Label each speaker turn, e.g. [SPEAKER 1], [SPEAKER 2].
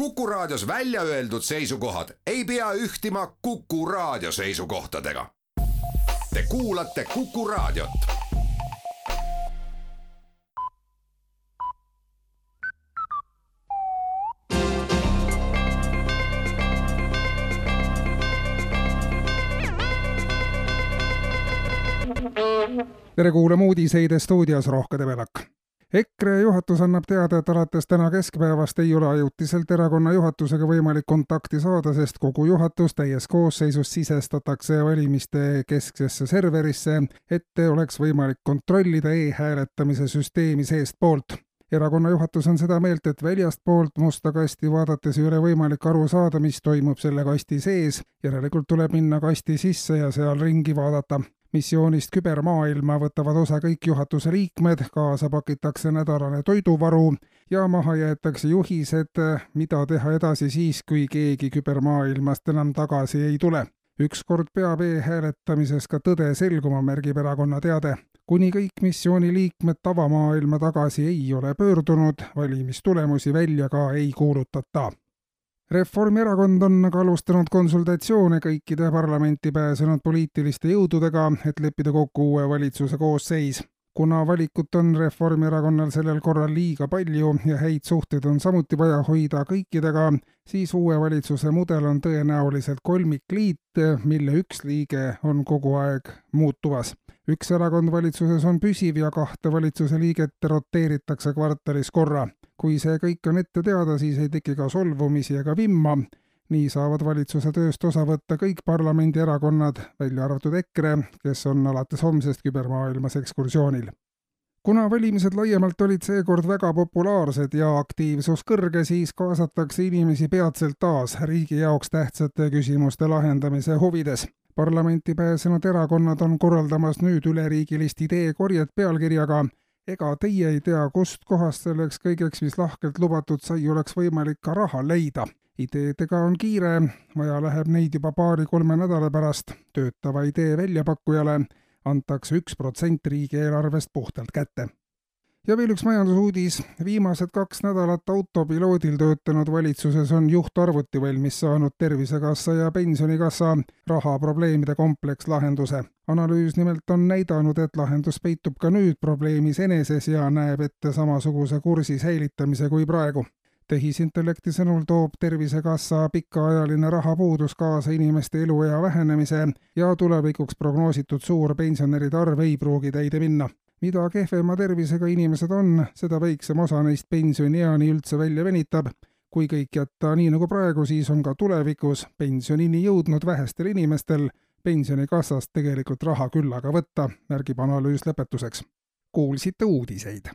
[SPEAKER 1] Kuku Raadios välja öeldud seisukohad ei pea ühtima Kuku Raadio seisukohtadega. Te kuulate Kuku Raadiot.
[SPEAKER 2] tere kuulama uudiseid stuudios Rohke Debelak. EKRE juhatus annab teada, et alates täna keskpäevast ei ole ajutiselt erakonna juhatusega võimalik kontakti saada, sest kogu juhatus täies koosseisus sisestatakse valimiste kesksesse serverisse, et oleks võimalik kontrollida e-hääletamise süsteemi seestpoolt. Erakonna juhatus on seda meelt, et väljastpoolt musta kasti vaadates ei ole võimalik aru saada, mis toimub selle kasti sees, järelikult tuleb minna kasti sisse ja seal ringi vaadata missioonist kübermaailma võtavad osa kõik juhatuse liikmed, kaasa pakitakse nädalane toiduvaru ja maha jäetakse juhised, mida teha edasi siis, kui keegi kübermaailmast enam tagasi ei tule. ükskord peab e-hääletamises ka tõde selguma, märgib erakonna teade. kuni kõik missiooni liikmed tavamaailma tagasi ei ole pöördunud, valimistulemusi välja ka ei kuulutata Reformierakond on aga alustanud konsultatsioone kõikide parlamenti pääsenud poliitiliste jõududega, et leppida kokku uue valitsuse koosseis. kuna valikut on Reformierakonnal sellel korral liiga palju ja häid suhteid on samuti vaja hoida kõikidega, siis uue valitsuse mudel on tõenäoliselt kolmikliit, mille üks liige on kogu aeg muutumas. üks erakond valitsuses on püsiv ja kahte valitsuse liiget roteeritakse kvartalis korra kui see kõik on ette teada, siis ei teki ka solvumisi ega vimma. nii saavad valitsuse tööst osa võtta kõik parlamendierakonnad, välja arvatud EKRE, kes on alates homsest kübermaailmas ekskursioonil. kuna valimised laiemalt olid seekord väga populaarsed ja aktiivsus kõrge, siis kaasatakse inimesi peatselt taas riigi jaoks tähtsate küsimuste lahendamise huvides parlamenti pääsenud erakonnad on korraldamas nüüd üleriigilist ideekorjet pealkirjaga ega teie ei tea, kust kohast selleks kõigeks, mis lahkelt lubatud sai, oleks võimalik ka raha leida. ideedega on kiire, vaja läheb neid juba paari-kolme nädala pärast. töötava idee väljapakkujale antakse üks protsent riigieelarvest puhtalt kätte ja veel üks majandusuudis. viimased kaks nädalat autopiloodil töötanud valitsuses on juhtarvuti valmis saanud Tervisekassa ja Pensionikassa rahaprobleemide komplekslahenduse. analüüs nimelt on näidanud, et lahendus peitub ka nüüd probleemis eneses ja näeb ette samasuguse kursi säilitamise kui praegu tehisintellekti sõnul toob Tervisekassa pikaajaline rahapuudus kaasa inimeste eluea vähenemise ja tulevikuks prognoositud suur pensionäride arv ei pruugi täide minna mida kehvema tervisega inimesed on, seda väiksem osa neist pensionieani üldse välja venitab. kui kõik jätta nii nagu praegu, siis on ka tulevikus pensionini jõudnud vähestel inimestel pensionikassast tegelikult raha küllaga võtta, märgib analüüs lõpetuseks. kuulsite uudiseid